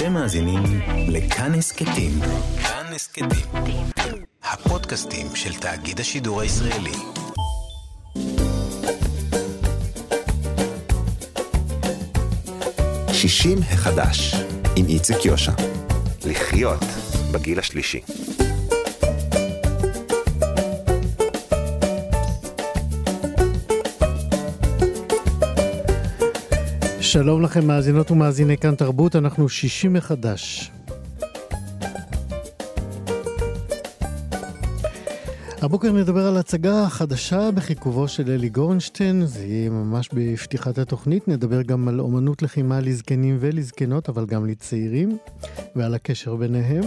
אתם מאזינים לכאן הסכתים. כאן הסכתים. הפודקאסטים של תאגיד השידור הישראלי. שישים החדש, עם איציק יושע. לחיות בגיל השלישי. שלום לכם מאזינות ומאזיני כאן תרבות, אנחנו שישי מחדש. הבוקר נדבר על הצגה חדשה בחיכובו של אלי גורנשטיין, זה יהיה ממש בפתיחת התוכנית, נדבר גם על אומנות לחימה לזקנים ולזקנות, אבל גם לצעירים, ועל הקשר ביניהם.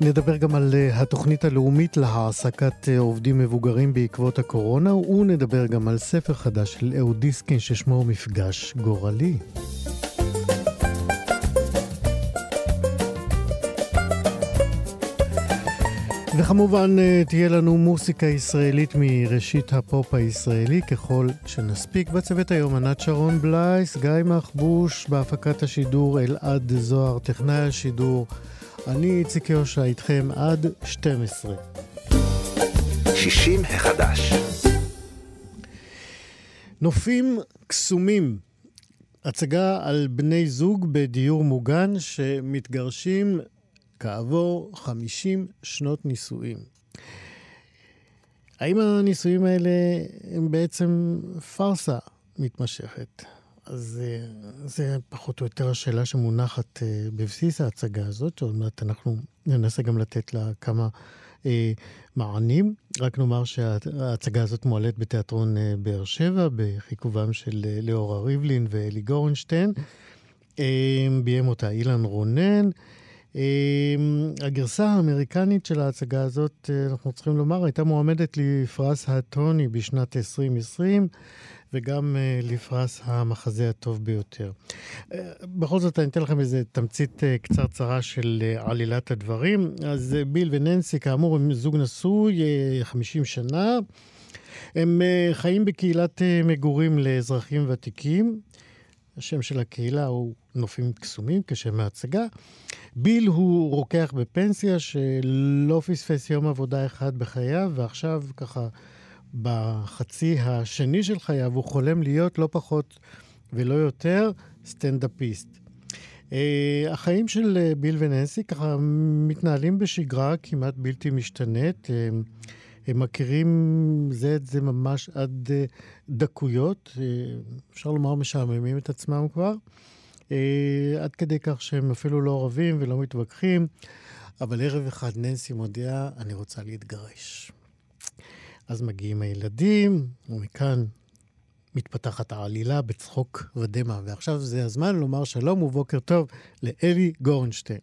נדבר גם על אה, התוכנית הלאומית להעסקת אה, עובדים מבוגרים בעקבות הקורונה, ונדבר גם על ספר חדש של אהוד דיסקין ששמו מפגש גורלי. וכמובן אה, תהיה לנו מוסיקה ישראלית מראשית הפופ הישראלי ככל שנספיק. בצוות היום ענת שרון בלייס, גיא מחבוש, בהפקת השידור אלעד זוהר, טכנאי השידור. אני איציק יושע איתכם עד 12. 60 החדש. נופים קסומים. הצגה על בני זוג בדיור מוגן שמתגרשים כעבור 50 שנות נישואים. האם הנישואים האלה הם בעצם פארסה מתמשכת? אז אה, זה פחות או יותר השאלה שמונחת אה, בבסיס ההצגה הזאת, שעוד מעט אנחנו ננסה גם לתת לה כמה אה, מענים. רק נאמר שההצגה הזאת מועלית בתיאטרון אה, באר שבע, בחיכובם של אה, ליאורה ריבלין ואלי גורנשטיין. אה, ביים אותה אילן רונן. אה, הגרסה האמריקנית של ההצגה הזאת, אנחנו צריכים לומר, הייתה מועמדת לפרס הטוני בשנת 2020. וגם uh, לפרס המחזה הטוב ביותר. Uh, בכל זאת, אני אתן לכם איזה תמצית uh, קצרצרה של עלילת הדברים. אז ביל וננסי, כאמור, הם זוג נשוי, uh, 50 שנה. הם חיים בקהילת מגורים לאזרחים ותיקים. השם של הקהילה הוא נופים קסומים, כשם ההצגה. ביל הוא רוקח בפנסיה שלא פספס יום עבודה אחד בחייו, ועכשיו ככה בחצי השני של חייו הוא חולם להיות לא פחות ולא יותר סטנדאפיסט. Uh, החיים של uh, ביל וננסי ככה מתנהלים בשגרה כמעט בלתי משתנית. Uh, הם מכירים זה את זה ממש עד uh, דקויות, uh, אפשר לומר משעממים את עצמם כבר, uh, עד כדי כך שהם אפילו לא רבים ולא מתווכחים, אבל ערב אחד ננסי מודיעה, אני רוצה להתגרש. אז מגיעים הילדים, ומכאן מתפתחת העלילה בצחוק ודמע. ועכשיו זה הזמן לומר שלום ובוקר טוב לאלי גורנשטיין.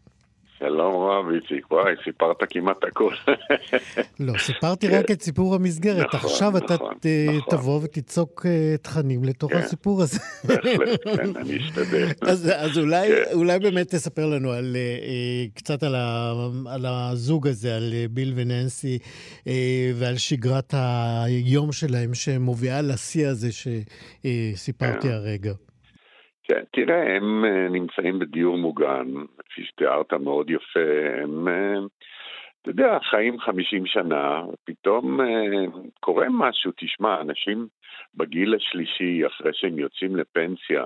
שלום רב, איציק. וואי, סיפרת כמעט הכל. לא, סיפרתי רק את סיפור המסגרת. נכון, עכשיו אתה נכון, ת- נכון. תבוא ותיצוק אה, תכנים לתוך כן. הסיפור הזה. בהחלט, כן, אני אשתדל. אז, אז אולי, כן. אולי באמת תספר לנו על, אה, אה, קצת על, ה, על הזוג הזה, על אה, ביל וננסי, אה, ועל שגרת היום שלהם שמובילה לשיא הזה שסיפרתי כן. הרגע. כן, תראה, הם אה, נמצאים בדיור מוגן, כפי שתיארת מאוד יפה, הם, אה, אתה יודע, חיים 50 שנה, ופתאום אה, קורה משהו, תשמע, אנשים בגיל השלישי, אחרי שהם יוצאים לפנסיה,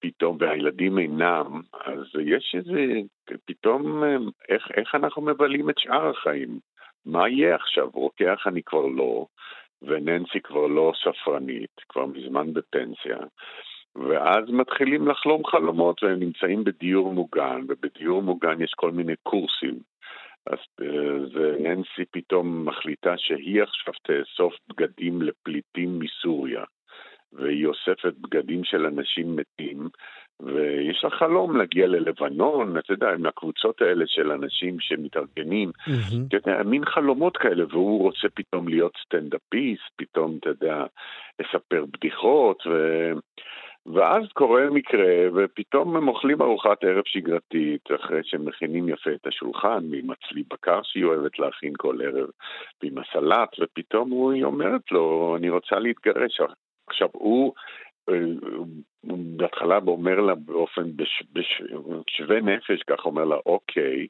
פתאום, והילדים אינם, אז יש איזה, פתאום, איך, איך אנחנו מבלים את שאר החיים? מה יהיה עכשיו? רוקח אני כבר לא, וננסי כבר לא ספרנית, כבר מזמן בפנסיה. ואז מתחילים לחלום חלומות והם נמצאים בדיור מוגן, ובדיור מוגן יש כל מיני קורסים. אז אה, ננסי פתאום מחליטה שהיא עכשיו תאסוף בגדים לפליטים מסוריה, והיא אוספת בגדים של אנשים מתים, ויש לה חלום להגיע ללבנון, אתה יודע, עם הקבוצות האלה של אנשים שמתארגנים. אתה יודע, מין חלומות כאלה, והוא רוצה פתאום להיות סטנדאפיסט, פתאום, אתה יודע, לספר בדיחות, ו... ואז קורה מקרה, ופתאום הם אוכלים ארוחת ערב שגרתית, אחרי שהם מכינים יפה את השולחן, עם הצלי בקר שהיא אוהבת להכין כל ערב, ועם הסלט, ופתאום הוא- היא אומרת לו, אני רוצה להתגרש. עכשיו, הוא בהתחלה אומר לה באופן שווה נפש, ככה אומר לה, אוקיי,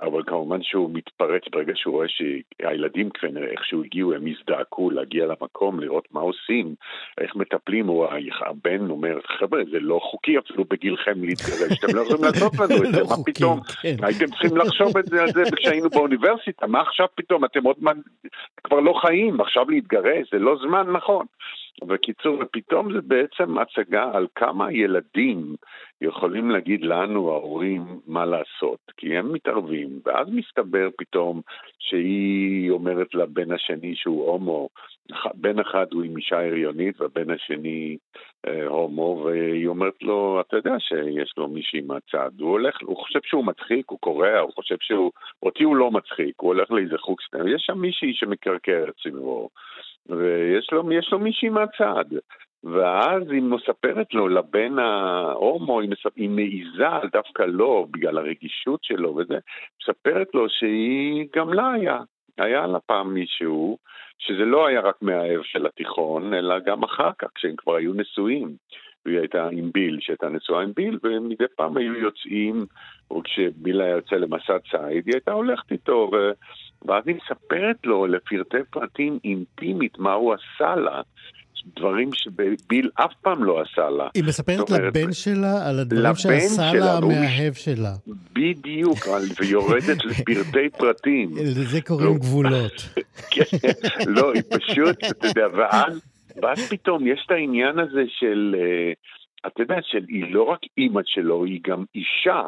אבל כמובן שהוא מתפרץ ברגע שהוא רואה שהילדים כנראה איכשהו הגיעו, הם הזדעקו להגיע למקום, לראות מה עושים, איך מטפלים, או הבן אומר, חבר'ה, זה לא חוקי אפילו בגילכם להתגרש, אתם לא יכולים לעשות לנו את זה, מה לא פתאום? כן. הייתם צריכים לחשוב את זה על זה כשהיינו באוניברסיטה, מה עכשיו פתאום? אתם עוד מעט כבר לא חיים, עכשיו להתגרש, זה לא זמן נכון. בקיצור, ופתאום זה בעצם הצגה על כמה ילדים יכולים להגיד לנו, ההורים, מה לעשות, כי הם מתערבים, ואז מסתבר פתאום שהיא אומרת לבן השני שהוא הומו, בן אחד הוא עם אישה הריונית והבן השני אה, הומו, והיא אומרת לו, אתה יודע שיש לו מישהי מהצד, הוא הולך, הוא חושב שהוא מצחיק, הוא קורע, הוא חושב שהוא, אותי הוא לא מצחיק, הוא הולך לאיזה חוג סטנדאפ, יש שם מישהי שמקרקרת סביבו. ויש לו, לו מישהי מהצד. ואז היא מספרת לו, לבן ההומו, היא, מספ... היא מעיזה דווקא לו, בגלל הרגישות שלו וזה, מספרת לו שהיא, גם לה היה, היה לה פעם מישהו, שזה לא היה רק מהאב של התיכון, אלא גם אחר כך, כשהם כבר היו נשואים. והיא הייתה עם ביל, שהייתה נשואה עם ביל, ומדי פעם היו יוצאים, או כשביל היה יוצא למסע ציד, היא הייתה הולכת איתו, ו... ואז היא מספרת לו לפרטי פרטים אינטימית מה הוא עשה לה. דברים שביל אף פעם לא עשה לה. היא מספרת אומרת, לבן שלה על הדברים שעשה שלה, לה המאהב שלה. בדיוק, ויורדת לפרטי פרטים. לזה קוראים לא, גבולות. כן, לא, היא פשוט, אתה יודע, ואז, ואז פתאום יש את העניין הזה של, אה, אתה יודע, של היא לא רק אימא שלו, היא גם אישה.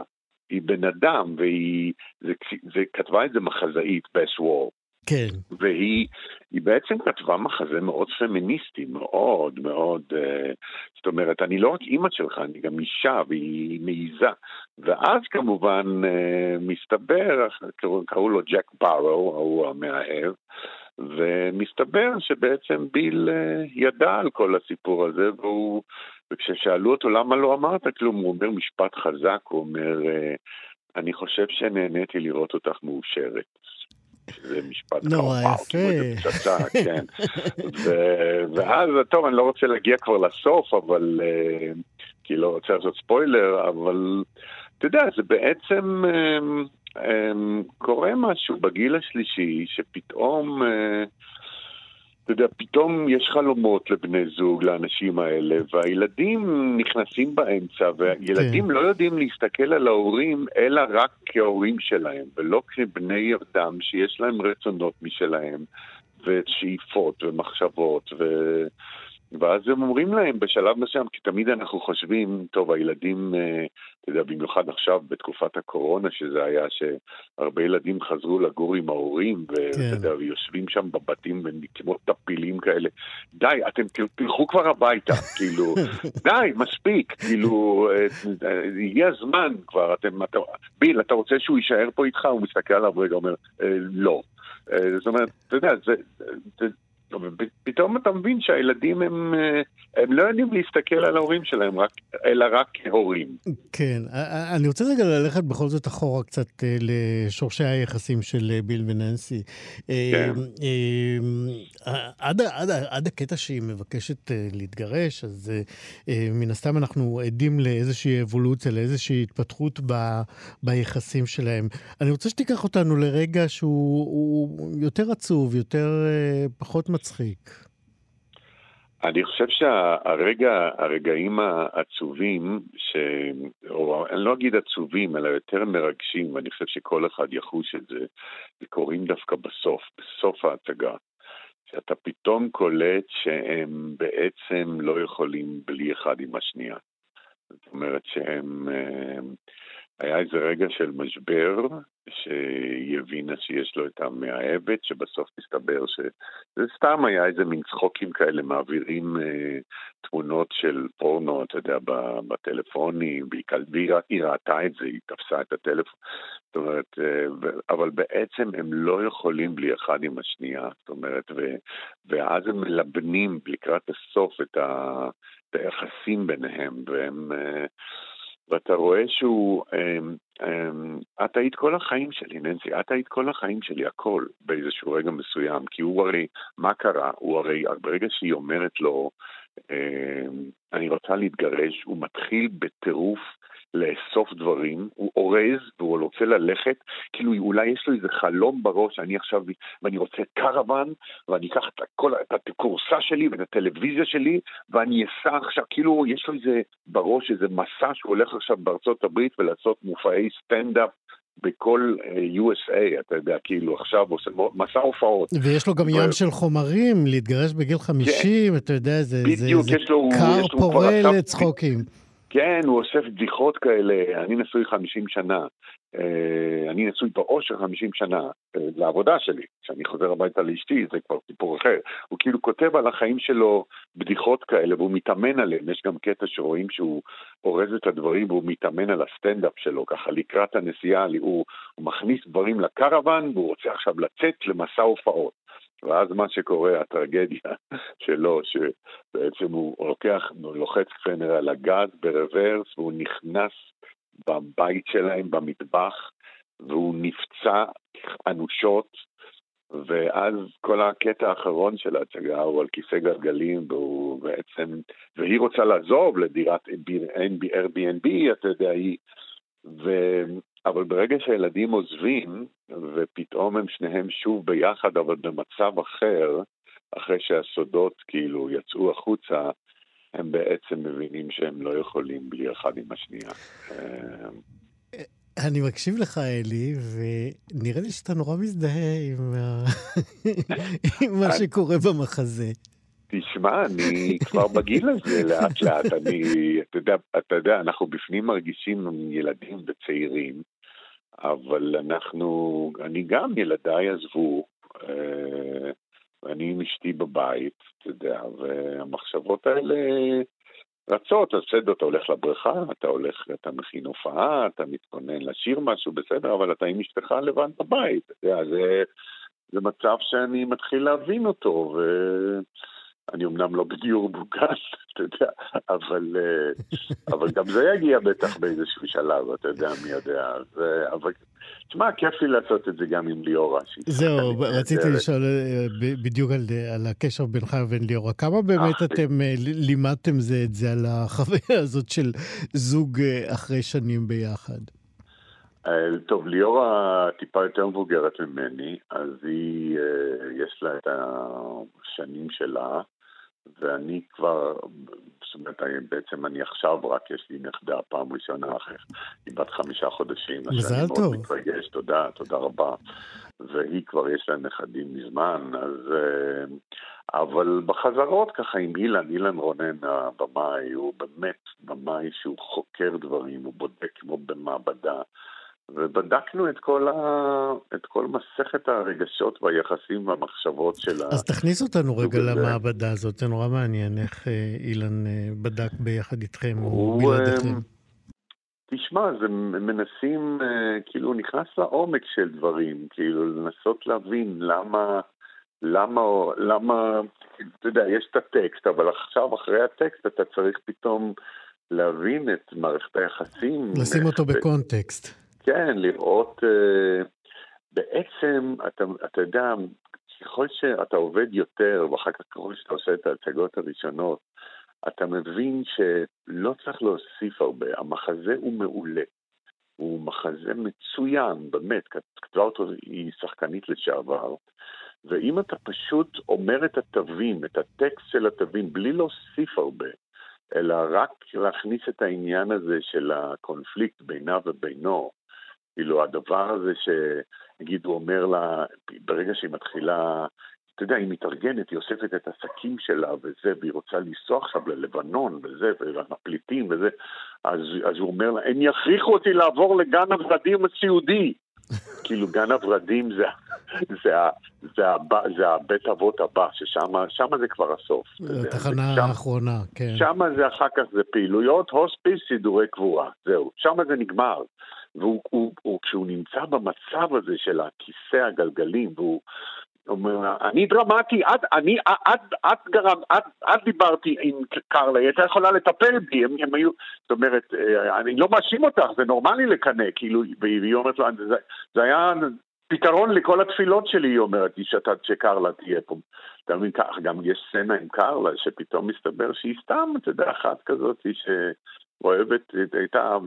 היא בן אדם, והיא, זה, זה, כתבה את זה מחזאית, בס וור. כן. והיא בעצם כתבה מחזה מאוד פמיניסטי, מאוד מאוד, uh, זאת אומרת, אני לא רק אימא שלך, אני גם אישה, והיא מעיזה. ואז כמובן uh, מסתבר, קראו, קראו לו ג'ק ברו, ההוא המאהב, ומסתבר שבעצם ביל uh, ידע על כל הסיפור הזה, והוא וכששאלו אותו למה לא אמרת כלום, הוא אומר משפט חזק, הוא אומר, אה, אני חושב שנהניתי לראות אותך מאושרת. זה משפט נורא יפה. פצצה, כן. ואז, טוב, אני לא רוצה להגיע כבר לסוף, אבל... אה, כי לא רוצה לעשות ספוילר, אבל אתה יודע, זה בעצם אה, קורה משהו בגיל השלישי, שפתאום... אתה יודע, פתאום יש חלומות לבני זוג, לאנשים האלה, והילדים נכנסים באמצע, וילדים כן. לא יודעים להסתכל על ההורים, אלא רק כהורים שלהם, ולא כבני אדם שיש להם רצונות משלהם, ושאיפות ומחשבות, ו... ואז הם אומרים להם בשלב מסוים, כי תמיד אנחנו חושבים, טוב, הילדים, אה, אתה יודע, במיוחד עכשיו בתקופת הקורונה, שזה היה שהרבה ילדים חזרו לגור עם ההורים, ואתה כן. יודע, ויושבים שם בבתים כמו טפילים כאלה. די, אתם תלכו כבר הביתה, כאילו, די, מספיק, כאילו, אה, אה, הגיע הזמן כבר, אתם, אתה, ביל, אתה רוצה שהוא יישאר פה איתך? הוא מסתכל עליו רגע, אומר, לא. זאת אומרת, אתה יודע, זה, זה, פתאום אתה מבין שהילדים הם, אה, הם לא יודעים להסתכל על ההורים שלהם, רק, אלא רק כהורים. כן, אני רוצה רגע ללכת בכל זאת אחורה קצת אה, לשורשי היחסים של אה, ביל וננסי. כן. עד, עד, עד הקטע שהיא מבקשת להתגרש, אז מן הסתם אנחנו עדים לאיזושהי אבולוציה, לאיזושהי התפתחות ב, ביחסים שלהם. אני רוצה שתיקח אותנו לרגע שהוא יותר עצוב, יותר פחות מצ... מצחיק. אני חושב שהרגע, הרגעים העצובים, ש... או אני לא אגיד עצובים, אלא יותר מרגשים, ואני חושב שכל אחד יחוש את זה, זה קורים דווקא בסוף, בסוף ההצגה. שאתה פתאום קולט שהם בעצם לא יכולים בלי אחד עם השנייה. זאת אומרת שהם... הם, היה איזה רגע של משבר, שהיא הבינה שיש לו את המאהבת, שבסוף מסתבר שזה סתם היה איזה מין צחוקים כאלה, מעבירים אה, תמונות של פורנו, אתה יודע, בטלפונים, והיא ראתה את זה, היא תפסה את הטלפון, זאת אומרת, אה, אבל בעצם הם לא יכולים בלי אחד עם השנייה, זאת אומרת, ו, ואז הם מלבנים לקראת הסוף את, ה, את היחסים ביניהם, והם... אה, ואתה רואה שהוא, אמ, אמ, את היית כל החיים שלי, ננסי, את היית כל החיים שלי, הכל, באיזשהו רגע מסוים, כי הוא הרי, מה קרה? הוא הרי, ברגע שהיא אומרת לו אני רוצה להתגרש, הוא מתחיל בטירוף לאסוף דברים, הוא אורז והוא רוצה ללכת, כאילו אולי יש לו איזה חלום בראש, אני עכשיו, ואני רוצה קרוון, ואני אקח את, הכל, את הכורסה שלי ואת הטלוויזיה שלי, ואני אסע עכשיו, כאילו יש לו איזה בראש איזה מסע שהוא הולך עכשיו בארצות הברית ולעשות מופעי סטנדאפ בכל אה, USA, אתה יודע, כאילו עכשיו עושה מסע הופעות. ויש לו גם ים של חומרים, להתגרש בגיל 50, כן. אתה יודע, זה, בדיוק, זה, זה לו, כר פורה לצחוקים. כן, הוא אוסף בדיחות כאלה, אני נשוי 50 שנה, אה, אני נשוי באושר 50 שנה, אה, לעבודה שלי, כשאני חוזר הביתה לאשתי זה כבר סיפור אחר. הוא כאילו כותב על החיים שלו בדיחות כאלה והוא מתאמן עליהם, יש גם קטע שרואים שהוא אורז את הדברים והוא מתאמן על הסטנדאפ שלו, ככה לקראת הנסיעה, הוא, הוא מכניס דברים לקרוון והוא רוצה עכשיו לצאת למסע הופעות. ואז מה שקורה, הטרגדיה שלו, שבעצם הוא לוקח, הוא לוחץ כנראה על הגז ברוורס, והוא נכנס בבית שלהם, במטבח, והוא נפצע אנושות, ואז כל הקטע האחרון של ההצגה הוא על כיסא גלגלים, והוא בעצם, והיא רוצה לעזוב לדירת Airbnb, אתה יודע, היא, ו, אבל ברגע שהילדים עוזבים, ופתאום הם שניהם שוב ביחד, אבל במצב אחר, אחרי שהסודות כאילו יצאו החוצה, הם בעצם מבינים שהם לא יכולים בלי אחד עם השנייה. אני מקשיב לך, אלי, ונראה לי שאתה נורא מזדהה עם, ה... עם מה שקורה במחזה. תשמע, אני כבר בגיל הזה לאט לאט, אני, אתה יודע, אתה יודע, אנחנו בפנים מרגישים ילדים וצעירים, אבל אנחנו, אני גם, ילדיי עזבו, אה, אני עם אשתי בבית, אתה יודע, והמחשבות האלה רצות, אז בסדר, אתה הולך לבריכה, אתה הולך, אתה מכין הופעה, אתה מתכונן לשיר משהו, בסדר, אבל אתה עם אשתך לבד בבית, אתה יודע, זה, זה מצב שאני מתחיל להבין אותו, ו... אני אמנם לא בדיור מוגן, אתה יודע, אבל, אה, אבל גם זה יגיע בטח באיזשהו שלב, אתה יודע, מי יודע. זה, אבל, תשמע, כיף לי לעשות את זה גם עם ליאורה. זהו, רציתי לשאול אה, בדיוק על, על הקשר בינך ובין ליאורה. כמה באמת אה, אתם לימדתם זה את זה על החוויה הזאת של זוג אחרי שנים ביחד? טוב, ליאורה טיפה יותר מבוגרת ממני, אז היא, יש לה את השנים שלה. ואני כבר, זאת אומרת, בעצם אני עכשיו רק, יש לי נכדה פעם ראשונה אחרי, היא בת חמישה חודשים. מזל טוב. אני מאוד מתרגש, תודה, תודה רבה. והיא כבר יש לה נכדים מזמן, אז... אה, אבל בחזרות ככה עם אילן, אילן רונן הבמאי, הוא באמת במאי שהוא חוקר דברים, הוא בודק כמו במעבדה. ובדקנו את כל, ה... את כל מסכת הרגשות והיחסים והמחשבות של ה... אז תכניס אותנו רגע הזה. למעבדה הזאת, זה נורא מעניין איך אה, אילן אה, בדק ביחד איתכם או בלעדיכם. אה, תשמע, זה מנסים, כאילו, נכנס לעומק של דברים, כאילו, לנסות להבין למה, למה, למה, אתה יודע, יש את הטקסט, אבל עכשיו, אחרי הטקסט, אתה צריך פתאום להבין את מערכת היחסים. לשים אותו בקונטקסט. כן, לראות, uh, בעצם, אתה, אתה יודע, ככל שאתה עובד יותר, ואחר כך ככל שאתה עושה את ההצגות הראשונות, אתה מבין שלא צריך להוסיף הרבה, המחזה הוא מעולה. הוא מחזה מצוין, באמת, כתבה אותו, היא שחקנית לשעבר, ואם אתה פשוט אומר את התווים, את הטקסט של התווים, בלי להוסיף הרבה, אלא רק להכניס את העניין הזה של הקונפליקט בינה ובינו, כאילו הדבר הזה שנגיד הוא אומר לה, ברגע שהיא מתחילה, אתה יודע, היא מתארגנת, היא אוספת את השקים שלה וזה, והיא רוצה לנסוע עכשיו ללבנון וזה, והפליטים וזה, אז, אז הוא אומר לה, הם יכריחו אותי לעבור לגן הוורדים הסיעודי. כאילו גן הוורדים זה, זה, זה, זה, זה הבית אבות הבא, ששם זה כבר הסוף. התחנה האחרונה, כן. שם זה אחר כך זה פעילויות, הוספיס, סידורי קבורה, זהו. שם זה נגמר. וכשהוא נמצא במצב הזה של הכיסא הגלגלים, והוא אומר, אני דרמטי, את, אני, את, את גרם, את, את דיברתי עם קרלה, היא הייתה יכולה לטפל בי, הם, הם היו, זאת אומרת, אה, אני לא מאשים אותך, זה נורמלי לקנא, כאילו, והיא אומרת לו, זה, זה היה פתרון לכל התפילות שלי, היא אומרת לי, שאתה, שקרלה תהיה פה. אתה מבין, כך, גם יש סצנה עם קרלה, שפתאום מסתבר שהיא סתם, אתה יודע, אחת כזאת שאוהבת, הייתה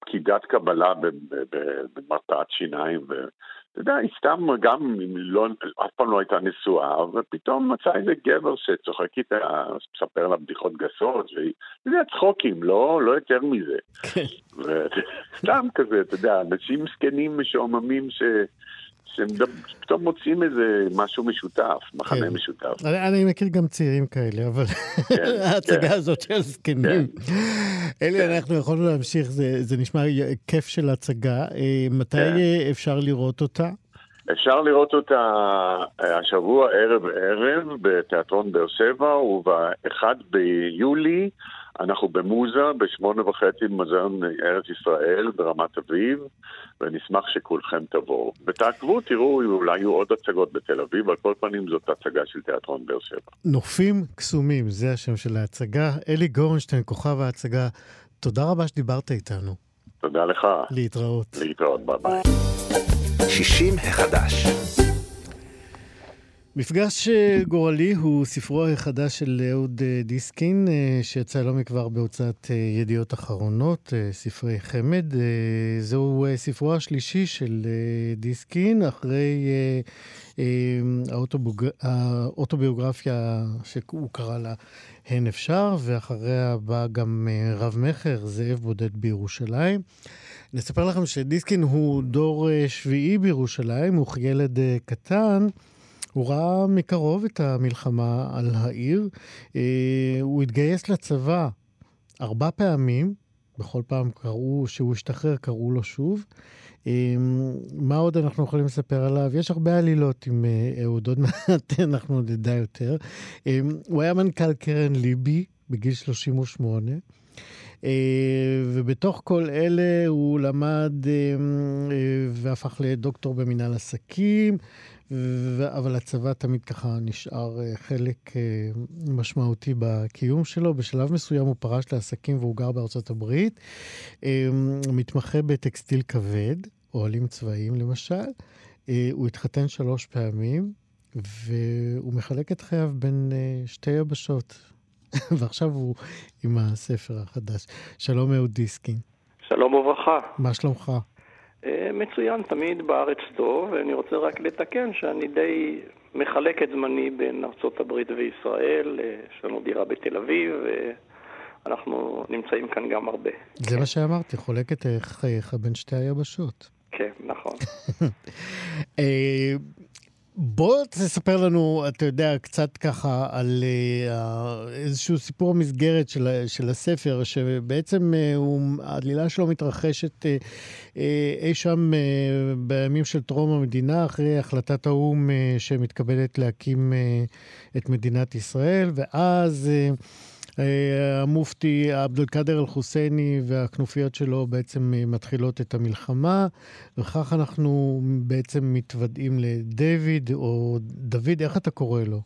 פקידת קבלה במרפאת שיניים, אתה יודע, היא סתם גם, לא, אף פעם לא הייתה נשואה, ופתאום מצאה איזה גבר שצוחק איתה, מספר לה בדיחות גסות, והיא, אתה יודע, צחוקים, לא, לא יותר מזה. כן. סתם כזה, אתה יודע, אנשים זקנים משועממים ש... שהם פתאום מוצאים איזה משהו משותף, מחנה כן. משותף. אני, אני מכיר גם צעירים כאלה, אבל כן, ההצגה כן. הזאת של זקנים. כן. אלי, כן. אנחנו יכולנו להמשיך, זה, זה נשמע כיף של הצגה. אה, מתי כן. אפשר לראות אותה? אפשר לראות אותה אה, השבוע ערב ערב בתיאטרון באר שבע, וב-1 ביולי אנחנו במוזה, בשמונה וחצי במוזיאון ארץ ישראל ברמת אביב, ונשמח שכולכם תבואו. ותעקבו, תראו, אולי יהיו עוד הצגות בתל אביב, על כל פנים זאת הצגה של תיאטרון באר שבע. נופים קסומים, זה השם של ההצגה. אלי גורנשטיין, כוכב ההצגה, תודה רבה שדיברת איתנו. תודה לך. להתראות. להתראות, ביי ביי. 60 החדש. מפגש אה, גורלי הוא ספרו החדש של אהוד אה, דיסקין, אה, שיצא לא מכבר בהוצאת ידיעות אחרונות, ספרי חמד. זהו ספרו השלישי של דיסקין, אחרי האוטוביוגרפיה שהוא קרא לה הן אפשר, ואחריה בא גם רב-מכר, זאב בודד בירושלים. נספר לכם שדיסקין הוא דור שביעי בירושלים, הוא ילד קטן. הוא ראה מקרוב את המלחמה על העיר. אה, הוא התגייס לצבא ארבע פעמים, בכל פעם קראו, שהוא השתחרר, קראו לו שוב. אה, מה עוד אנחנו יכולים לספר עליו? יש הרבה עלילות עם אה, אהוד, עוד מעט אנחנו נדע יותר. הוא היה מנכ"ל קרן ליבי בגיל 38. Uh, ובתוך כל אלה הוא למד uh, uh, והפך לדוקטור במנהל עסקים, אבל הצבא תמיד ככה נשאר אה, חלק אה, משמעותי בקיום שלו. בשלב מסוים הוא פרש לעסקים והוא גר בארצות הברית. אה, מתמחה בטקסטיל כבד, אוהלים צבאיים למשל. הוא התחתן שלוש פעמים, והוא מחלק את חייו בין שתי יבשות. ועכשיו הוא עם הספר החדש. שלום אהוד דיסקין. שלום וברכה. מה שלומך? אה, מצוין, תמיד בארץ טוב, ואני רוצה רק לתקן שאני די מחלק את זמני בין הברית וישראל, אה, יש לנו דירה בתל אביב, ואנחנו נמצאים כאן גם הרבה. זה כן. מה שאמרתי, חולק את חייך בין שתי היבשות. כן, נכון. אה, בוא תספר לנו, אתה יודע, קצת ככה על uh, איזשהו סיפור המסגרת של, של הספר, שבעצם הוא, העלילה שלו מתרחשת uh, אי שם בימים של טרום המדינה, אחרי החלטת האו"ם שמתכבדת להקים את מדינת ישראל, ואז... אה, המופתי עבד אל-קאדר אל-חוסייני והכנופיות שלו בעצם אה, מתחילות את המלחמה, וכך אנחנו בעצם מתוודעים לדיוויד, או דוד, איך אתה קורא לו?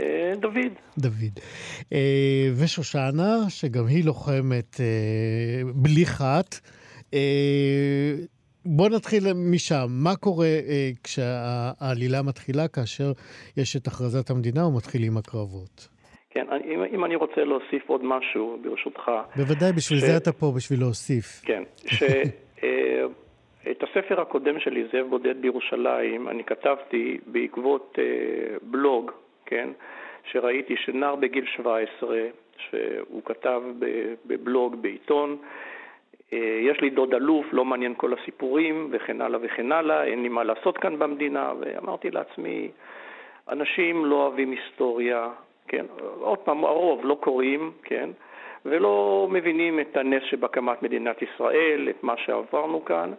אה, דוד. דוד. ושושנה, שגם היא לוחמת בלי חת. בוא נתחיל משם. מה קורה כשהעלילה מתחילה, כאשר יש את הכרזת המדינה ומתחילים הקרבות? כן, אם, אם אני רוצה להוסיף עוד משהו, ברשותך. בוודאי, בשביל ש... זה אתה פה, בשביל להוסיף. כן, ש... אה, את הספר הקודם שלי, זאב בודד בירושלים, אני כתבתי בעקבות אה, בלוג, כן, שראיתי שנער בגיל 17, שהוא כתב בבלוג בעיתון, אה, יש לי דוד אלוף, לא מעניין כל הסיפורים, וכן הלאה וכן הלאה, אין לי מה לעשות כאן במדינה, ואמרתי לעצמי, אנשים לא אוהבים היסטוריה, כן, עוד פעם, הרוב לא קוראים, כן, ולא מבינים את הנס שבהקמת מדינת ישראל, את מה שעברנו כאן,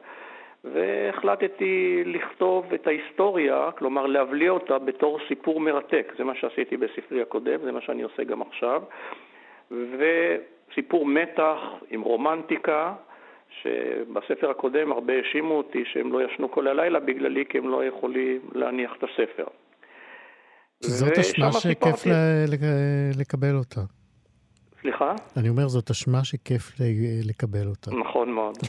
והחלטתי לכתוב את ההיסטוריה, כלומר להבליע אותה בתור סיפור מרתק. זה מה שעשיתי בספרי הקודם, זה מה שאני עושה גם עכשיו. וסיפור מתח עם רומנטיקה, שבספר הקודם הרבה האשימו אותי שהם לא ישנו כל הלילה בגללי כי הם לא יכולים להניח את הספר. זאת אשמה שכיף לקבל אותה. סליחה? אני אומר, זאת אשמה שכיף לקבל אותה. נכון מאוד.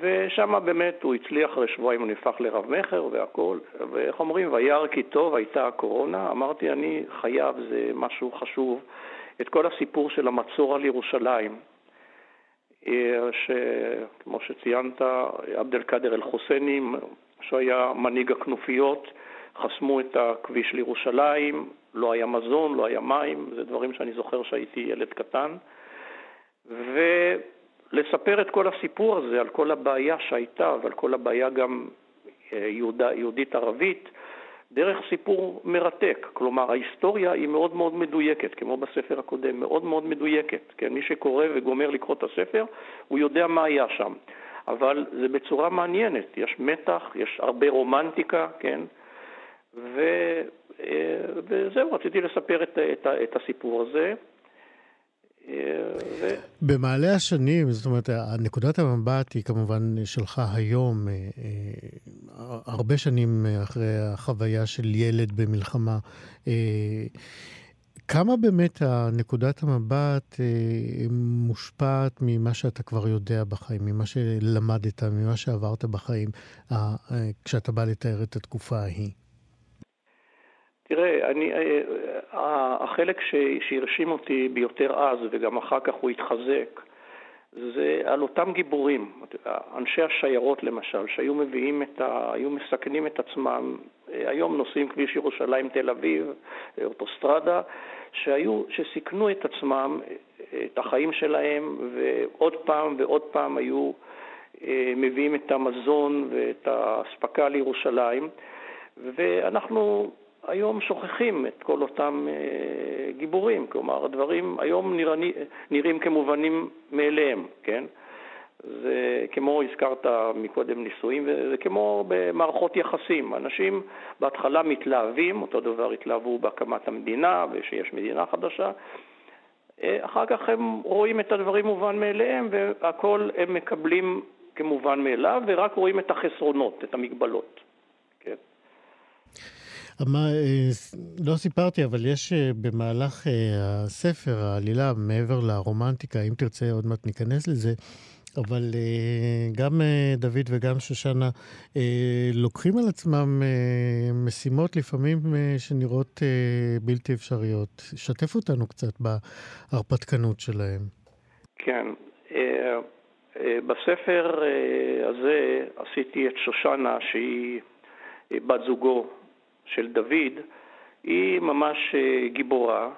ושם באמת הוא הצליח, אחרי שבועיים הוא נהפך לרב מכר והכול, ואיך אומרים, וירא כי טוב הייתה הקורונה, אמרתי אני חייב, זה משהו חשוב, את כל הסיפור של המצור על ירושלים, שכמו שציינת, עבד אל-קאדר אל-חוסייני, שהוא היה מנהיג הכנופיות, חסמו את הכביש לירושלים, לא היה מזון, לא היה מים, זה דברים שאני זוכר שהייתי ילד קטן. ולספר את כל הסיפור הזה על כל הבעיה שהייתה ועל כל הבעיה גם אה, יהודית-ערבית, דרך סיפור מרתק. כלומר, ההיסטוריה היא מאוד מאוד מדויקת, כמו בספר הקודם, מאוד מאוד מדויקת. כן, מי שקורא וגומר לקרוא את הספר, הוא יודע מה היה שם. אבל זה בצורה מעניינת, יש מתח, יש הרבה רומנטיקה, כן? ו, אה, וזהו, רציתי לספר את, את, את הסיפור הזה. ו... במעלה השנים, זאת אומרת, נקודת המבט היא כמובן שלך היום, אה, אה, הרבה שנים אחרי החוויה של ילד במלחמה. כמה באמת נקודת המבט מושפעת ממה שאתה כבר יודע בחיים, ממה שלמדת, ממה שעברת בחיים, כשאתה בא לתאר את התקופה ההיא? תראה, אני, אה, אה, החלק שהרשים אותי ביותר אז, וגם אחר כך הוא התחזק, זה על אותם גיבורים, אנשי השיירות למשל, שהיו מביאים את ה... היו מסכנים את עצמם, אה, היום נוסעים כביש ירושלים תל אביב, אוטוסטרדה, שהיו, שסיכנו את עצמם, את החיים שלהם, ועוד פעם ועוד פעם היו מביאים את המזון ואת האספקה לירושלים, ואנחנו היום שוכחים את כל אותם אה, גיבורים, כלומר הדברים היום נראים, נראים כמובנים מאליהם, כן? זה כמו, הזכרת מקודם נישואים, זה כמו במערכות יחסים. אנשים בהתחלה מתלהבים, אותו דבר התלהבו בהקמת המדינה ושיש מדינה חדשה. אה, אחר כך הם רואים את הדברים מובן מאליהם והכל הם מקבלים כמובן מאליו ורק רואים את החסרונות, את המגבלות. מה, אה, לא סיפרתי, אבל יש אה, במהלך אה, הספר, העלילה, מעבר לרומנטיקה, אם תרצה, עוד מעט ניכנס לזה, אבל גם דוד וגם שושנה לוקחים על עצמם משימות לפעמים שנראות בלתי אפשריות. שתף אותנו קצת בהרפתקנות שלהם. כן. בספר הזה עשיתי את שושנה, שהיא בת זוגו של דוד, היא ממש אה, גיבורה,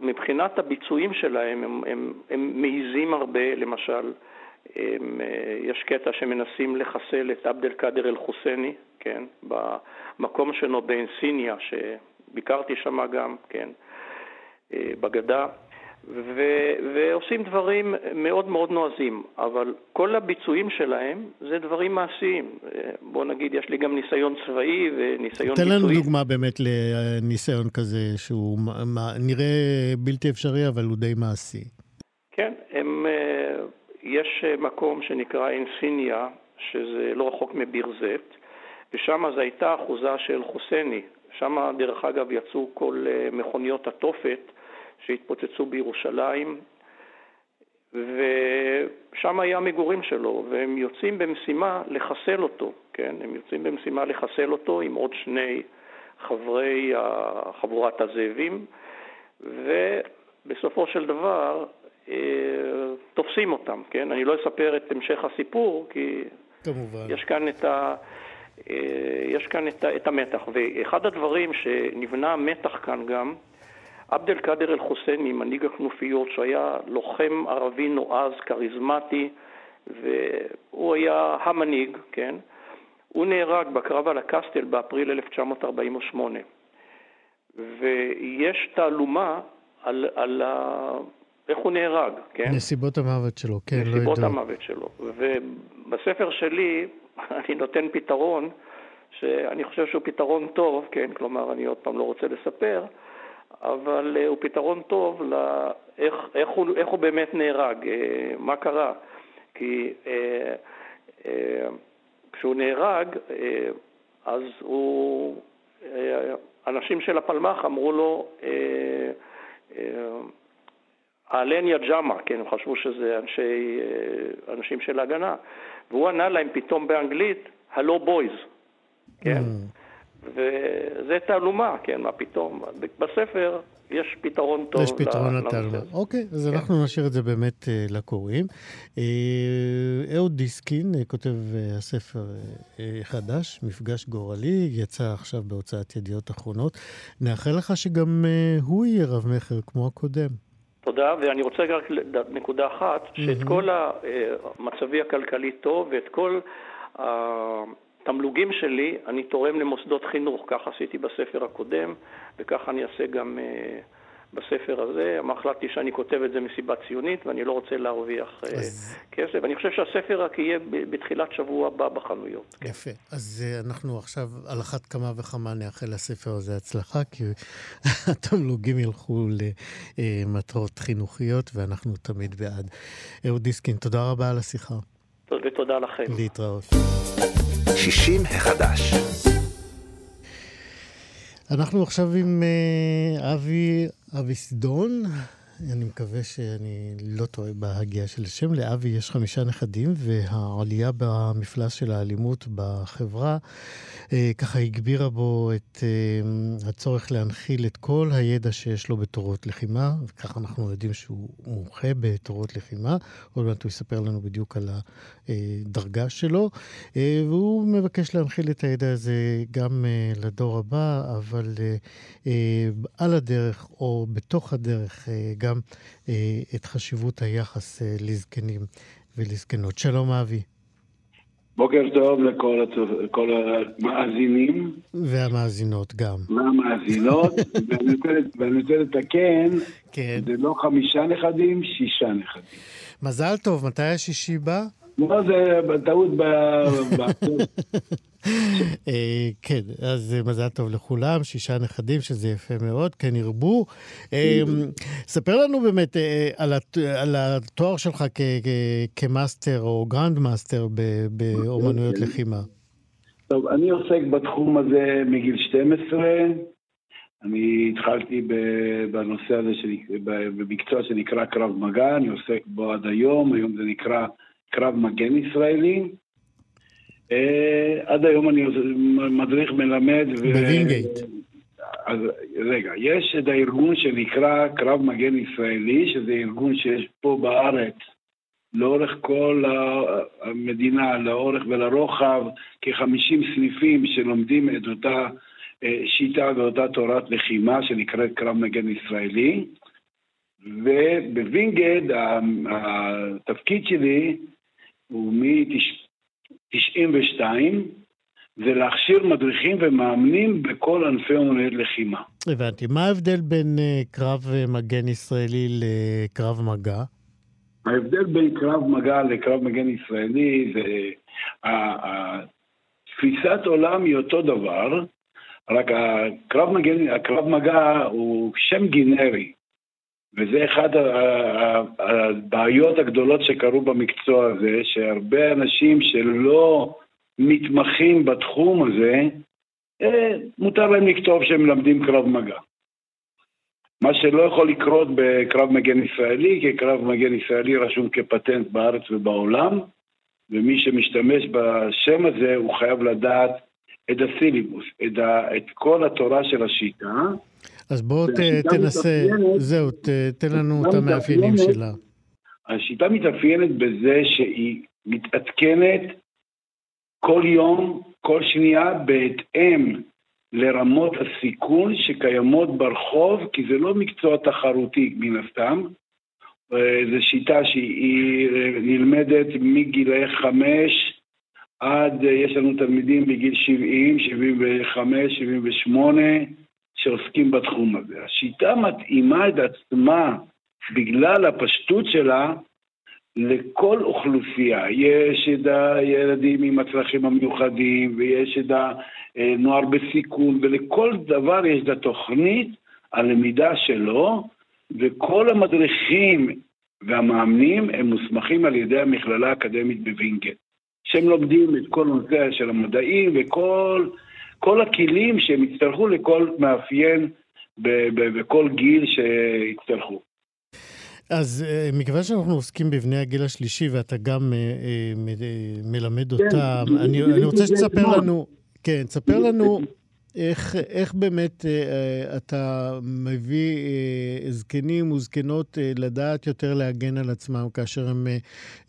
ומבחינת הביצועים שלהם הם, הם, הם מעיזים הרבה, למשל, הם, אה, יש קטע שמנסים לחסל את עבד אל-קאדר אל-חוסייני, כן, במקום שלו באנסיניה, שביקרתי שם גם, כן, אה, בגדה. ו- ועושים דברים מאוד מאוד נועזים, אבל כל הביצועים שלהם זה דברים מעשיים. בוא נגיד, יש לי גם ניסיון צבאי וניסיון ביצועי. תן לנו דוגמה באמת לניסיון כזה שהוא נראה בלתי אפשרי, אבל הוא די מעשי. כן, הם, אה, יש מקום שנקרא אינסיניה, שזה לא רחוק מביר זית, ושם זו הייתה אחוזה של חוסייני. שם, דרך אגב, יצאו כל אה, מכוניות התופת. שהתפוצצו בירושלים, ושם היה המגורים שלו, והם יוצאים במשימה לחסל אותו, כן? הם יוצאים במשימה לחסל אותו עם עוד שני חברי חבורת הזאבים, ובסופו של דבר אה, תופסים אותם, כן? אני לא אספר את המשך הסיפור, כי כמובן. יש כאן את ה... אה, יש כאן את, את המתח, ואחד הדברים שנבנה מתח כאן גם, עבד אל-קאדר אל-חוסייני, מנהיג הכנופיות, שהיה לוחם ערבי נועז, כריזמטי, והוא היה המנהיג, כן? הוא נהרג בקרב על הקסטל באפריל 1948. ויש תעלומה על, על ה... איך הוא נהרג, כן? נסיבות המוות שלו, כן, לא ידעו. נסיבות המוות שלו. ובספר שלי אני נותן פתרון שאני חושב שהוא פתרון טוב, כן? כלומר, אני עוד פעם לא רוצה לספר, אבל uh, הוא פתרון טוב לאיך איך הוא, איך הוא באמת נהרג, uh, מה קרה. כי uh, כשהוא נהרג, אז הוא, אנשים של הפלמ"ח אמרו לו, uh, העלניה ג'אמה, כן, הם חשבו שזה אנשי, אה, אנשים של ההגנה, והוא ענה להם פתאום באנגלית, הלו בויז, כן? Mm. וזה תעלומה, כן, מה פתאום. בספר יש פתרון טוב. יש פתרון לתעלומה. אוקיי, אז כן. אנחנו נשאיר את זה באמת uh, לקוראים. Uh, אהוד דיסקין uh, כותב uh, הספר uh, חדש, מפגש גורלי, יצא עכשיו בהוצאת ידיעות אחרונות. נאחל לך שגם uh, הוא יהיה רב-מכר כמו הקודם. תודה, ואני רוצה רק נקודה אחת, שאת כל מצבי הכלכלי טוב ואת כל תמלוגים שלי אני תורם למוסדות חינוך, כך עשיתי בספר הקודם וכך אני אעשה גם uh, בספר הזה. החלטתי שאני כותב את זה מסיבה ציונית ואני לא רוצה להרוויח uh, אז... כסף. אני חושב שהספר רק יהיה בתחילת שבוע הבא בחנויות. כן. יפה. אז uh, אנחנו עכשיו על אחת כמה וכמה נאחל לספר הזה הצלחה, כי התמלוגים ילכו למטרות חינוכיות ואנחנו תמיד בעד. אהוד דיסקין, תודה רבה על השיחה. ותודה לכם. להתראות. 60 החדש. אנחנו עכשיו עם uh, אבי אביסדון. אני מקווה שאני לא טועה בהגייה של השם. לאבי יש חמישה נכדים, והעלייה במפלס של האלימות בחברה אה, ככה הגבירה בו את אה, הצורך להנחיל את כל הידע שיש לו בתורות לחימה, וככה אנחנו יודעים שהוא מומחה בתורות לחימה. עוד מעט הוא יספר לנו בדיוק על הדרגה שלו, אה, והוא מבקש להנחיל את הידע הזה גם לדור הבא, אבל על הדרך או בתוך הדרך גם אה, את חשיבות היחס אה, לזקנים ולזקנות. שלום אבי. בוקר טוב לכל לכל המאזינים. והמאזינות גם. והמאזינות, ואני רוצה לתקן, כן. זה לא חמישה נכדים, שישה נכדים. מזל טוב, מתי השישי בא? לא, זה טעות ב... אה, כן, אז מזל טוב לכולם, שישה נכדים, שזה יפה מאוד, כן ירבו. אה, ספר לנו באמת אה, על התואר שלך כ master או grand master באומנויות אוקיי. לחימה. טוב, אני עוסק בתחום הזה מגיל 12. אני התחלתי בנושא הזה, במקצוע שנקרא קרב מגע, אני עוסק בו עד היום, היום זה נקרא קרב מגן ישראלי. אה, עד היום אני מדריך מלמד. בווינגייט. אז רגע, יש את הארגון שנקרא קרב מגן ישראלי, שזה ארגון שיש פה בארץ לאורך כל המדינה, לאורך ולרוחב, כ-50 סניפים שלומדים את אותה אה, שיטה ואותה תורת לחימה שנקראת קרב מגן ישראלי. ובווינגייט התפקיד שלי הוא מ-92, זה להכשיר מדריכים ומאמנים בכל ענפי אומנויות לחימה. הבנתי. מה ההבדל בין uh, קרב uh, מגן ישראלי לקרב מגע? ההבדל בין קרב מגע לקרב מגן ישראלי זה... תפיסת עולם היא אותו דבר, רק הקרב, מגן, הקרב מגע הוא שם גינרי. וזה אחד הבעיות הגדולות שקרו במקצוע הזה, שהרבה אנשים שלא מתמחים בתחום הזה, אה, מותר להם לכתוב שהם מלמדים קרב מגע. מה שלא יכול לקרות בקרב מגן ישראלי, כי קרב מגן ישראלי רשום כפטנט בארץ ובעולם, ומי שמשתמש בשם הזה הוא חייב לדעת את הסיליבוס, את, את כל התורה של השיטה. אז בוא ת, תנסה, זהו, ת, תן לנו את המאפיינים שלה. השיטה מתאפיינת בזה שהיא מתעדכנת כל יום, כל שנייה, בהתאם לרמות הסיכון שקיימות ברחוב, כי זה לא מקצוע תחרותי מן הסתם. אה, זו שיטה שהיא אה, נלמדת מגילי חמש עד, אה, יש לנו תלמידים בגיל 70, 75, 78, שעוסקים בתחום הזה. השיטה מתאימה את עצמה, בגלל הפשטות שלה, לכל אוכלוסייה. יש את הילדים עם הצרכים המיוחדים, ויש את הנוער בסיכון, ולכל דבר יש את התוכנית, הלמידה שלו, וכל המדריכים והמאמנים הם מוסמכים על ידי המכללה האקדמית בווינגייט. שהם לומדים את כל הנושא של המדעים וכל כל הכלים שהם יצטרכו לכל מאפיין בכל גיל שיצטרכו. אז אה, מכיוון שאנחנו עוסקים בבני הגיל השלישי, ואתה גם מלמד כן, אותם, אני רוצה שתספר לנו, כן, תספר לנו איך, איך באמת אה, אתה מביא אה, זקנים וזקנות אה, לדעת יותר להגן על עצמם כאשר הם אה,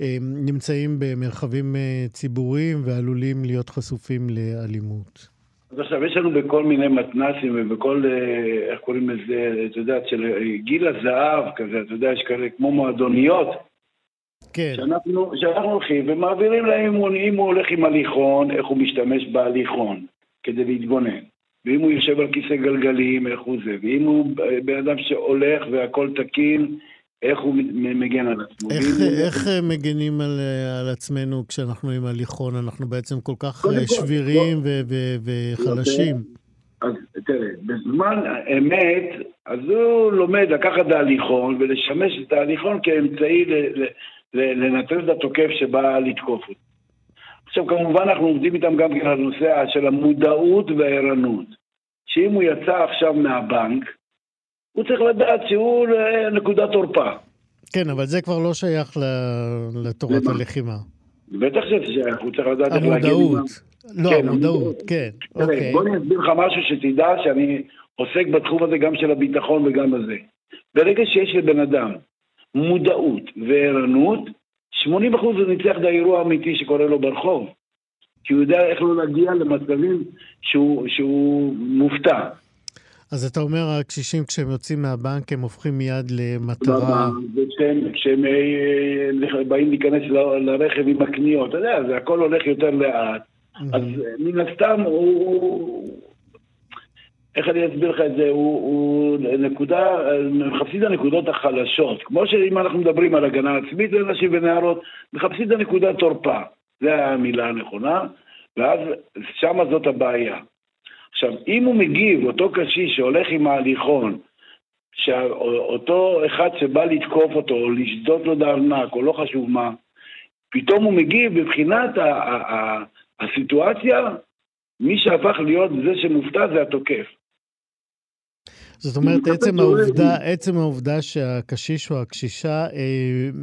אה, נמצאים במרחבים אה, ציבוריים ועלולים להיות חשופים לאלימות? אז עכשיו, יש לנו בכל מיני מתנסים ובכל, אה, איך קוראים לזה, את יודעת, של אה, גיל הזהב כזה, אתה יודע, יש כאלה כמו מועדוניות. כן. שאנחנו, שאנחנו הולכים ומעבירים להם, אם הוא הולך עם הליכון, איך הוא משתמש בהליכון כדי להתגונן. ואם הוא יושב על כיסא גלגלים, איך הוא זה, ואם הוא בן אדם שהולך והכל תקין, איך הוא מגן על עצמו. איך, איך הוא... מגנים על, על עצמנו כשאנחנו עם הליכון? אנחנו בעצם כל כך שבירים ו, ו, וחלשים. אז תראה, בזמן האמת, אז הוא לומד לקחת את ההליכון ולשמש את ההליכון כאמצעי לנטרל את התוקף שבא לתקוף אותו. עכשיו, כמובן אנחנו עובדים איתם גם כן על הנושא של המודעות והערנות. שאם הוא יצא עכשיו מהבנק, הוא צריך לדעת שהוא נקודת תורפה. כן, אבל זה כבר לא שייך לתורת הלחימה. בטח שזה שייך, הוא צריך לדעת איך להגיד... המודעות. לא, כן, המודעות, כן, אוקיי. בוא אני אסביר לך משהו שתדע שאני עוסק בתחום הזה גם של הביטחון וגם בזה. ברגע שיש לבן אדם מודעות וערנות, 80% הוא ניצח את האירוע האמיתי שקורה לו ברחוב. כי הוא יודע איך לא להגיע למצבים שהוא, שהוא מופתע. אז אתה אומר, הקשישים כשהם יוצאים מהבנק הם הופכים מיד למטרה... וכשהם, כשהם אה, באים להיכנס לרכב עם הקניות, אתה יודע, זה הכל הולך יותר לאט. אז מן הסתם הוא... איך אני אסביר לך את זה? הוא, הוא נקודה, מחפשים את הנקודות החלשות. כמו שאם אנחנו מדברים על הגנה עצמית לנשים ונערות, מחפשים את הנקודת תורפה. זו המילה הנכונה, ואז שמה זאת הבעיה. עכשיו, אם הוא מגיב, אותו קשיש שהולך עם ההליכון, שאותו אחד שבא לתקוף אותו, או לשדות לו בארנק, או לא חשוב מה, פתאום הוא מגיב מבחינת הסיטואציה, מי שהפך להיות זה שמופתע זה התוקף. זאת אומרת, עצם העובדה, עצם העובדה שהקשיש או הקשישה אה,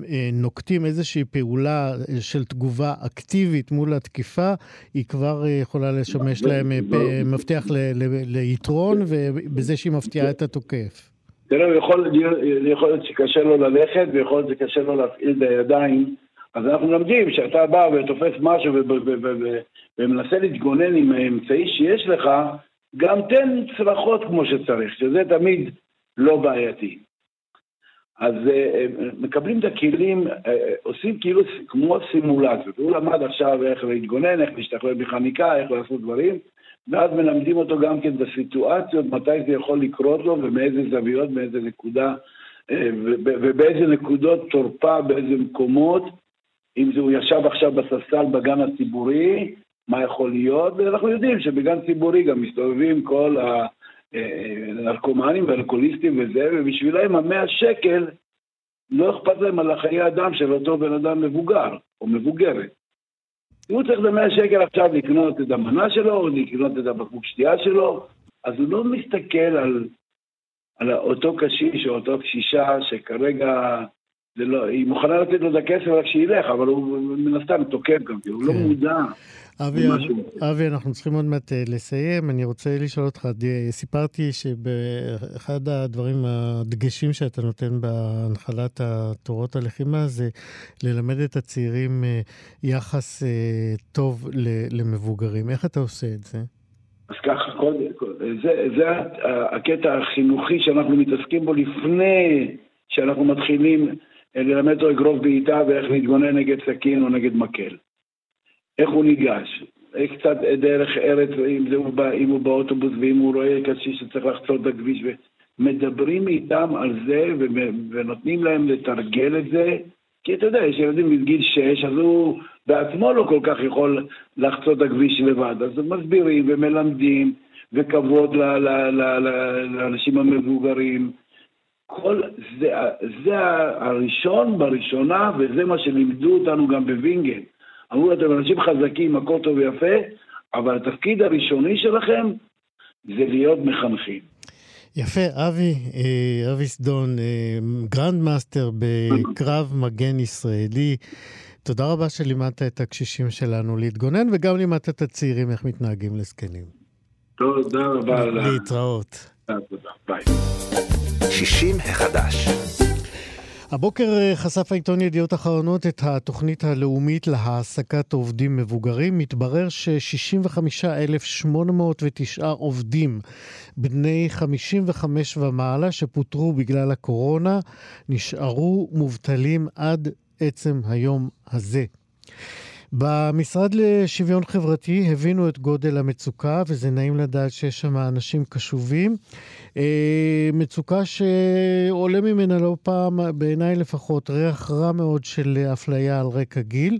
אה, נוקטים איזושהי פעולה אה, של תגובה אקטיבית מול התקיפה, היא כבר אה, יכולה לשמש להם אה, מפתח ל, ל, ליתרון, ובזה שהיא מפתיעה את התוקף. תראה, יכול, יכול להיות שקשה לו ללכת, ויכול להיות שקשה לו להפעיל את הידיים. אז אנחנו מלמדים שאתה בא ותופס משהו ומנסה להתגונן עם האמצעי שיש לך, גם תן צלחות כמו שצריך, שזה תמיד לא בעייתי. אז uh, מקבלים את הכלים, uh, עושים כאילו כמו סימולציות. הוא למד עכשיו איך להתגונן, איך להשתחרר מחניקה, איך לעשות דברים, ואז מלמדים אותו גם כן בסיטואציות, מתי זה יכול לקרות לו ומאיזה זוויות, מאיזה נקודה, ובאיזה נקודות תורפה, באיזה מקומות. אם זה הוא ישב עכשיו בספסל בגן הציבורי, מה יכול להיות, ואנחנו יודעים שבגן ציבורי גם מסתובבים כל הנרקומנים והאלכוהוליסטים וזה, ובשבילם המאה שקל לא אכפת להם על החיי אדם של אותו בן אדם מבוגר או מבוגרת. אם הוא צריך את המאה שקל עכשיו לקנות את המנה שלו, או לקנות את הבקבוק שתייה שלו, אז הוא לא מסתכל על, על אותו קשיש או אותו קשישה שכרגע זה לא, היא מוכנה לתת לו את הכסף רק שילך, אבל הוא מן הסתם תוקף גם, הוא לא כן. מודע. אבי, אבי, אנחנו צריכים עוד מעט אה, לסיים. אני רוצה לשאול אותך, סיפרתי שבאחד הדברים, הדגשים שאתה נותן בהנחלת תורות הלחימה זה ללמד את הצעירים אה, יחס אה, טוב למבוגרים. איך אתה עושה את זה? אז ככה, קודם זה, זה הקטע החינוכי שאנחנו מתעסקים בו לפני שאנחנו מתחילים ללמד אותו אגרוף בעיטה ואיך להתגונן נגד סכין או נגד מקל. איך הוא ניגש, קצת דרך ארץ, אם, הוא בא, אם הוא באוטובוס ואם הוא רואה קשיש שצריך לחצות את הכביש, ומדברים איתם על זה ונותנים להם לתרגל את זה, כי אתה יודע, יש ילדים מגיל 6, אז הוא בעצמו לא כל כך יכול לחצות את הכביש לבד, אז מסבירים ומלמדים, וכבוד לאנשים המבוגרים. כל זה, זה הראשון בראשונה, וזה מה שלימדו אותנו גם בווינגן. אמרו, אתם אנשים חזקים, הכל טוב ויפה, אבל התפקיד הראשוני שלכם זה להיות מחנכים. יפה, אבי, אה, אבי סדון, אה, grand master בקרב מגן ישראלי. תודה רבה שלימדת את הקשישים שלנו להתגונן, וגם לימדת את הצעירים איך מתנהגים לזקנים. תודה רבה. להתראות. תודה, ביי. 60 החדש. הבוקר אה, חשף העיתון ידיעות אחרונות את התוכנית הלאומית להעסקת עובדים מבוגרים. מתברר ש-65,809 עובדים בני 55 ומעלה שפוטרו בגלל הקורונה נשארו מובטלים עד עצם היום הזה. במשרד לשוויון חברתי הבינו את גודל המצוקה, וזה נעים לדעת שיש שם אנשים קשובים. אה, מצוקה שעולה ממנה לא פעם, בעיניי לפחות, ריח רע מאוד של אפליה על רקע גיל.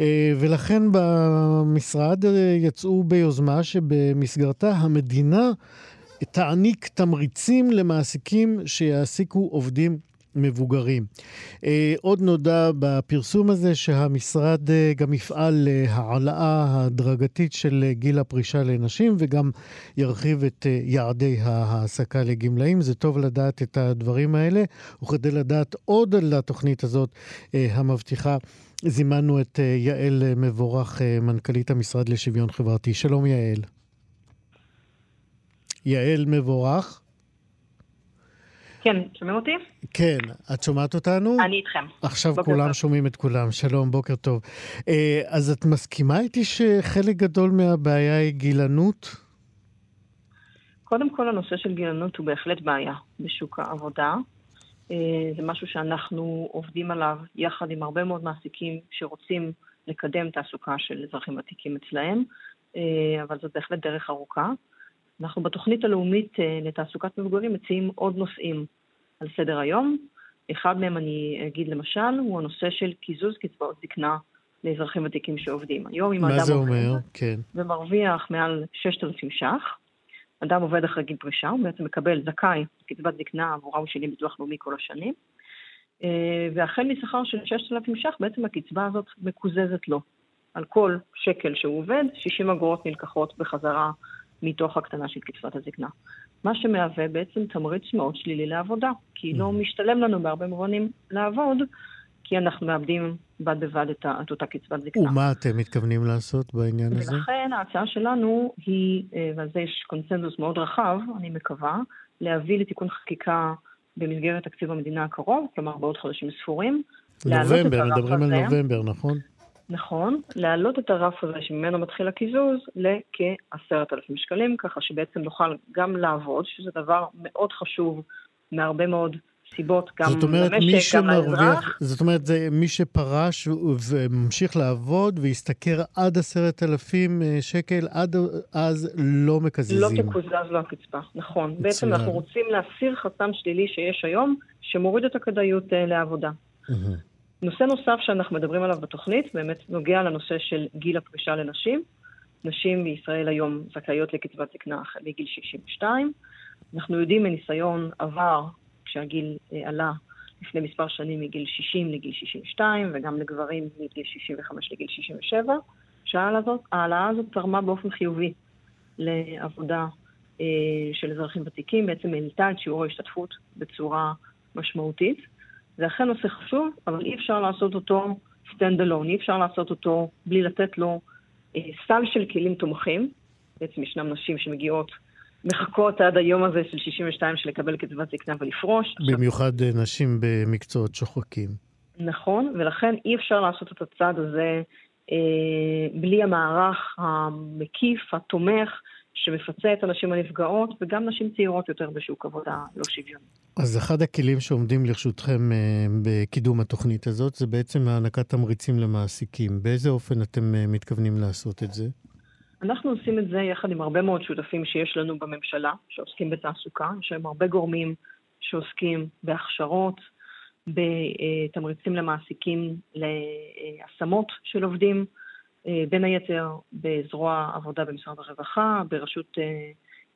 אה, ולכן במשרד אה, יצאו ביוזמה שבמסגרתה המדינה תעניק תמריצים למעסיקים שיעסיקו עובדים מבוגרים. אה, עוד נודע בפרסום הזה שהמשרד אה, גם יפעל להעלאה הדרגתית של גיל הפרישה לנשים וגם ירחיב את אה, יעדי ההעסקה לגמלאים. זה טוב לדעת את הדברים האלה, וכדי לדעת עוד על התוכנית הזאת המבטיחה, זימנו את יעל מבורך, מנכ"לית המשרד לשוויון חברתי. שלום יעל. יעל מבורך. כן, שומעים אותי? כן, את שומעת אותנו? אני איתכם. עכשיו כולם טוב. שומעים את כולם, שלום, בוקר טוב. אה, אז את מסכימה איתי שחלק גדול מהבעיה היא גילנות? קודם כל, הנושא של גילנות הוא בהחלט בעיה בשוק העבודה. אה, זה משהו שאנחנו עובדים עליו יחד עם הרבה מאוד מעסיקים שרוצים לקדם תעסוקה של אזרחים ותיקים אצלהם, אה, אבל זאת בהחלט דרך ארוכה. אנחנו בתוכנית הלאומית לתעסוקת מבוגרים מציעים עוד נושאים על סדר היום. אחד מהם, אני אגיד למשל, הוא הנושא של קיזוז קצבאות זקנה לאזרחים ותיקים שעובדים. היום אם אדם עובד כן. ומרוויח מעל 6,000 ש"ח, אדם עובד אחרי גיל פרישה, הוא בעצם מקבל, זכאי, קצבת זקנה עבורה הוא שילם ביטוח לאומי כל השנים, אה, והחל משכר של 6,000 ש"ח, בעצם הקצבה הזאת מקוזזת לו. על כל שקל שהוא עובד, 60 אגורות נלקחות בחזרה מתוך הקטנה של קצבת הזקנה. מה שמהווה בעצם תמריץ מאוד שלילי לעבודה, כי לא mm. משתלם לנו בהרבה מובנים לעבוד, כי אנחנו מאבדים בד בבד את, את אותה קצבת זקנה. ומה אתם מתכוונים לעשות בעניין הזה? ולכן ההצעה שלנו היא, אה, ועל זה יש קונצנזוס מאוד רחב, אני מקווה, להביא לתיקון חקיקה במסגרת תקציב המדינה הקרוב, כלומר בעוד חודשים ספורים. נובמבר, מדברים על נובמבר, נכון? נכון, להעלות את הרף הזה שממנו מתחיל הקיזוז לכ-10,000 שקלים, ככה שבעצם נוכל גם לעבוד, שזה דבר מאוד חשוב מהרבה מאוד סיבות, גם זאת אומרת, למשק, גם לאזרח. זאת אומרת, זה מי שפרש וממשיך לעבוד והשתכר עד עשרת אלפים אה, שקל, עד אז לא מקזזים. לא תקוזז לו הקצבה, נכון. מצוין. בעצם אנחנו רוצים להסיר חסם שלילי שיש היום, שמוריד את הכדאיות אה, לעבודה. Mm-hmm. נושא נוסף שאנחנו מדברים עליו בתוכנית באמת נוגע לנושא של גיל הפרישה לנשים. נשים בישראל היום זכאיות לקצבת זקנה מגיל 62. אנחנו יודעים מניסיון עבר, כשהגיל אה, עלה לפני מספר שנים מגיל 60 לגיל 62, וגם לגברים מגיל 65 לגיל 67, שההעלאה הזאת תרמה באופן חיובי לעבודה אה, של אזרחים ותיקים, בעצם העלתה את שיעור ההשתתפות בצורה משמעותית. זה אכן נושא חשוב, אבל אי אפשר לעשות אותו stand alone, אי אפשר לעשות אותו בלי לתת לו אה, סל של כלים תומכים. בעצם ישנם נשים שמגיעות, מחכות עד היום הזה של 62 של לקבל קצבת זקנה ולפרוש. במיוחד עכשיו, אה, נשים במקצועות שוחקים. נכון, ולכן אי אפשר לעשות את הצעד הזה אה, בלי המערך המקיף, התומך, שמפצה את הנשים הנפגעות וגם נשים צעירות יותר בשוק עבודה לא שוויוני. אז אחד הכלים שעומדים לרשותכם אה, בקידום התוכנית הזאת זה בעצם הענקת תמריצים למעסיקים. באיזה אופן אתם אה, מתכוונים לעשות את זה? אנחנו עושים את זה יחד עם הרבה מאוד שותפים שיש לנו בממשלה, שעוסקים בתעסוקה. יש להם הרבה גורמים שעוסקים בהכשרות, בתמריצים למעסיקים להשמות של עובדים, בין היתר בזרוע עבודה במשרד הרווחה, ברשות, אה,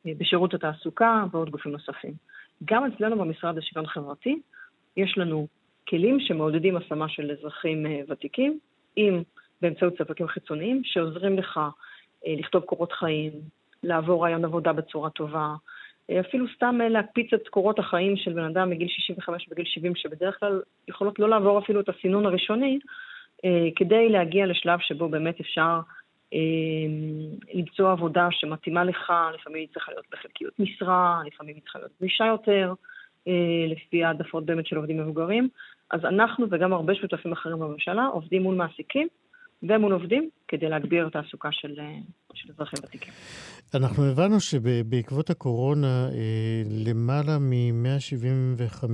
אה, בשירות התעסוקה ועוד גופים נוספים. גם אצלנו במשרד לשוויון חברתי יש לנו כלים שמעודדים השמה של אזרחים ותיקים, אם באמצעות ספקים חיצוניים שעוזרים לך לכתוב קורות חיים, לעבור רעיון עבודה בצורה טובה, אפילו סתם להקפיץ את קורות החיים של בן אדם מגיל 65 בגיל 70, שבדרך כלל יכולות לא לעבור אפילו את הסינון הראשוני, כדי להגיע לשלב שבו באמת אפשר למצוא עבודה שמתאימה לך, לפעמים היא צריכה להיות בחלקיות משרה, לפעמים היא צריכה להיות גמישה יותר, לפי העדפות באמת של עובדים מבוגרים. אז אנחנו וגם הרבה שותפים אחרים בממשלה עובדים מול מעסיקים ומול עובדים כדי להגביר תעסוקה של, של אזרחים ותיקים. אנחנו הבנו שבעקבות הקורונה למעלה מ-175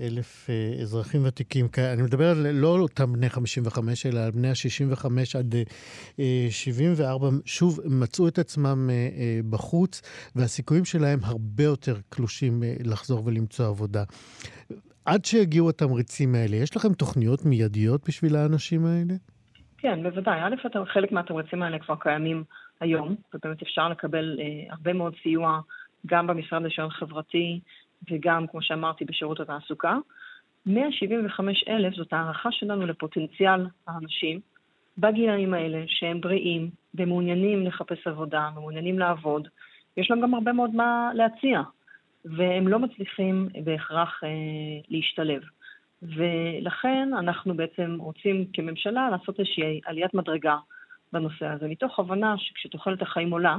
אלף אזרחים ותיקים, אני מדבר על לא אותם בני 55, אלא על בני ה-65 עד 74, שוב מצאו את עצמם בחוץ, והסיכויים שלהם הרבה יותר קלושים לחזור ולמצוא עבודה. עד שיגיעו התמריצים האלה, יש לכם תוכניות מיידיות בשביל האנשים האלה? כן, בוודאי. א', חלק מהתמריצים האלה כבר קיימים היום, ובאמת אפשר לקבל אה, הרבה מאוד סיוע גם במשרד לשוויון חברתי וגם, כמו שאמרתי, בשירות התעסוקה. 175 אלף זאת הערכה שלנו לפוטנציאל האנשים בגילאים האלה, שהם בריאים ומעוניינים לחפש עבודה, מעוניינים לעבוד. יש להם גם הרבה מאוד מה להציע, והם לא מצליחים בהכרח אה, להשתלב. ולכן אנחנו בעצם רוצים כממשלה לעשות איזושהי עליית מדרגה בנושא הזה, מתוך הבנה שכשתוחלת החיים עולה,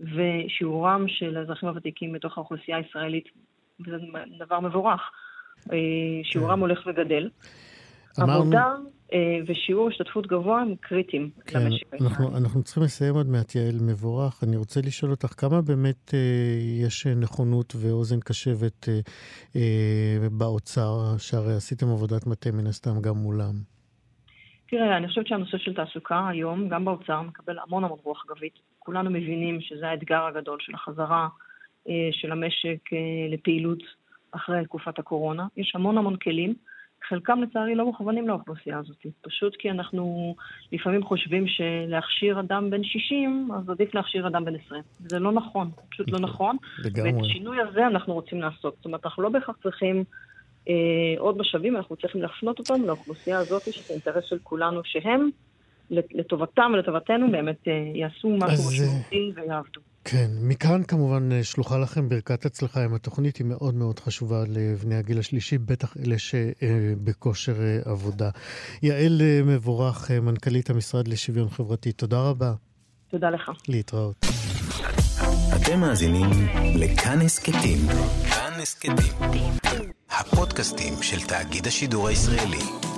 ושיעורם של האזרחים הוותיקים בתוך האוכלוסייה הישראלית, וזה דבר מבורך, אה, שיעורם כן. הולך וגדל. אמרנו... עבודה אה, ושיעור השתתפות גבוה הם קריטיים כן, למשק אנחנו, אנחנו צריכים לסיים עוד מעט, יעל מבורך. אני רוצה לשאול אותך, כמה באמת אה, יש נכונות ואוזן קשבת אה, אה, באוצר, שהרי עשיתם עבודת מטה מן הסתם גם מולם? תראה, אני חושבת שהנושא של תעסוקה היום, גם באוצר, מקבל המון המון רוח גבית. כולנו מבינים שזה האתגר הגדול של החזרה אה, של המשק אה, לפעילות אחרי תקופת הקורונה. יש המון המון כלים. חלקם לצערי לא מכוונים לאוכלוסייה הזאת, פשוט כי אנחנו לפעמים חושבים שלהכשיר אדם בן 60, אז עדיף להכשיר אדם בן 20. זה לא נכון, פשוט לא נכון. לגמרי. ואת השינוי הזה אנחנו רוצים לעשות. זאת אומרת, אנחנו לא בהכרח צריכים אה, עוד משאבים, אנחנו צריכים להפנות אותם לאוכלוסייה הזאת, שזה אינטרס של כולנו, שהם, לטובתם ולטובתנו, באמת אה, יעשו משהו משמעותי ויעבדו. כן, מכאן כמובן אה, שלוחה לכם ברכת הצלחה עם התוכנית, היא מאוד מאוד חשובה לבני הגיל השלישי, בטח אלה שבכושר אה, עבודה. יעל אה, מבורך, מנכ"לית המשרד לשוויון חברתי, תודה רבה. תודה לך. להתראות. אתם מאזינים לכאן הסכתים. כאן הסכתים. הפודקאסטים של תאגיד השידור הישראלי.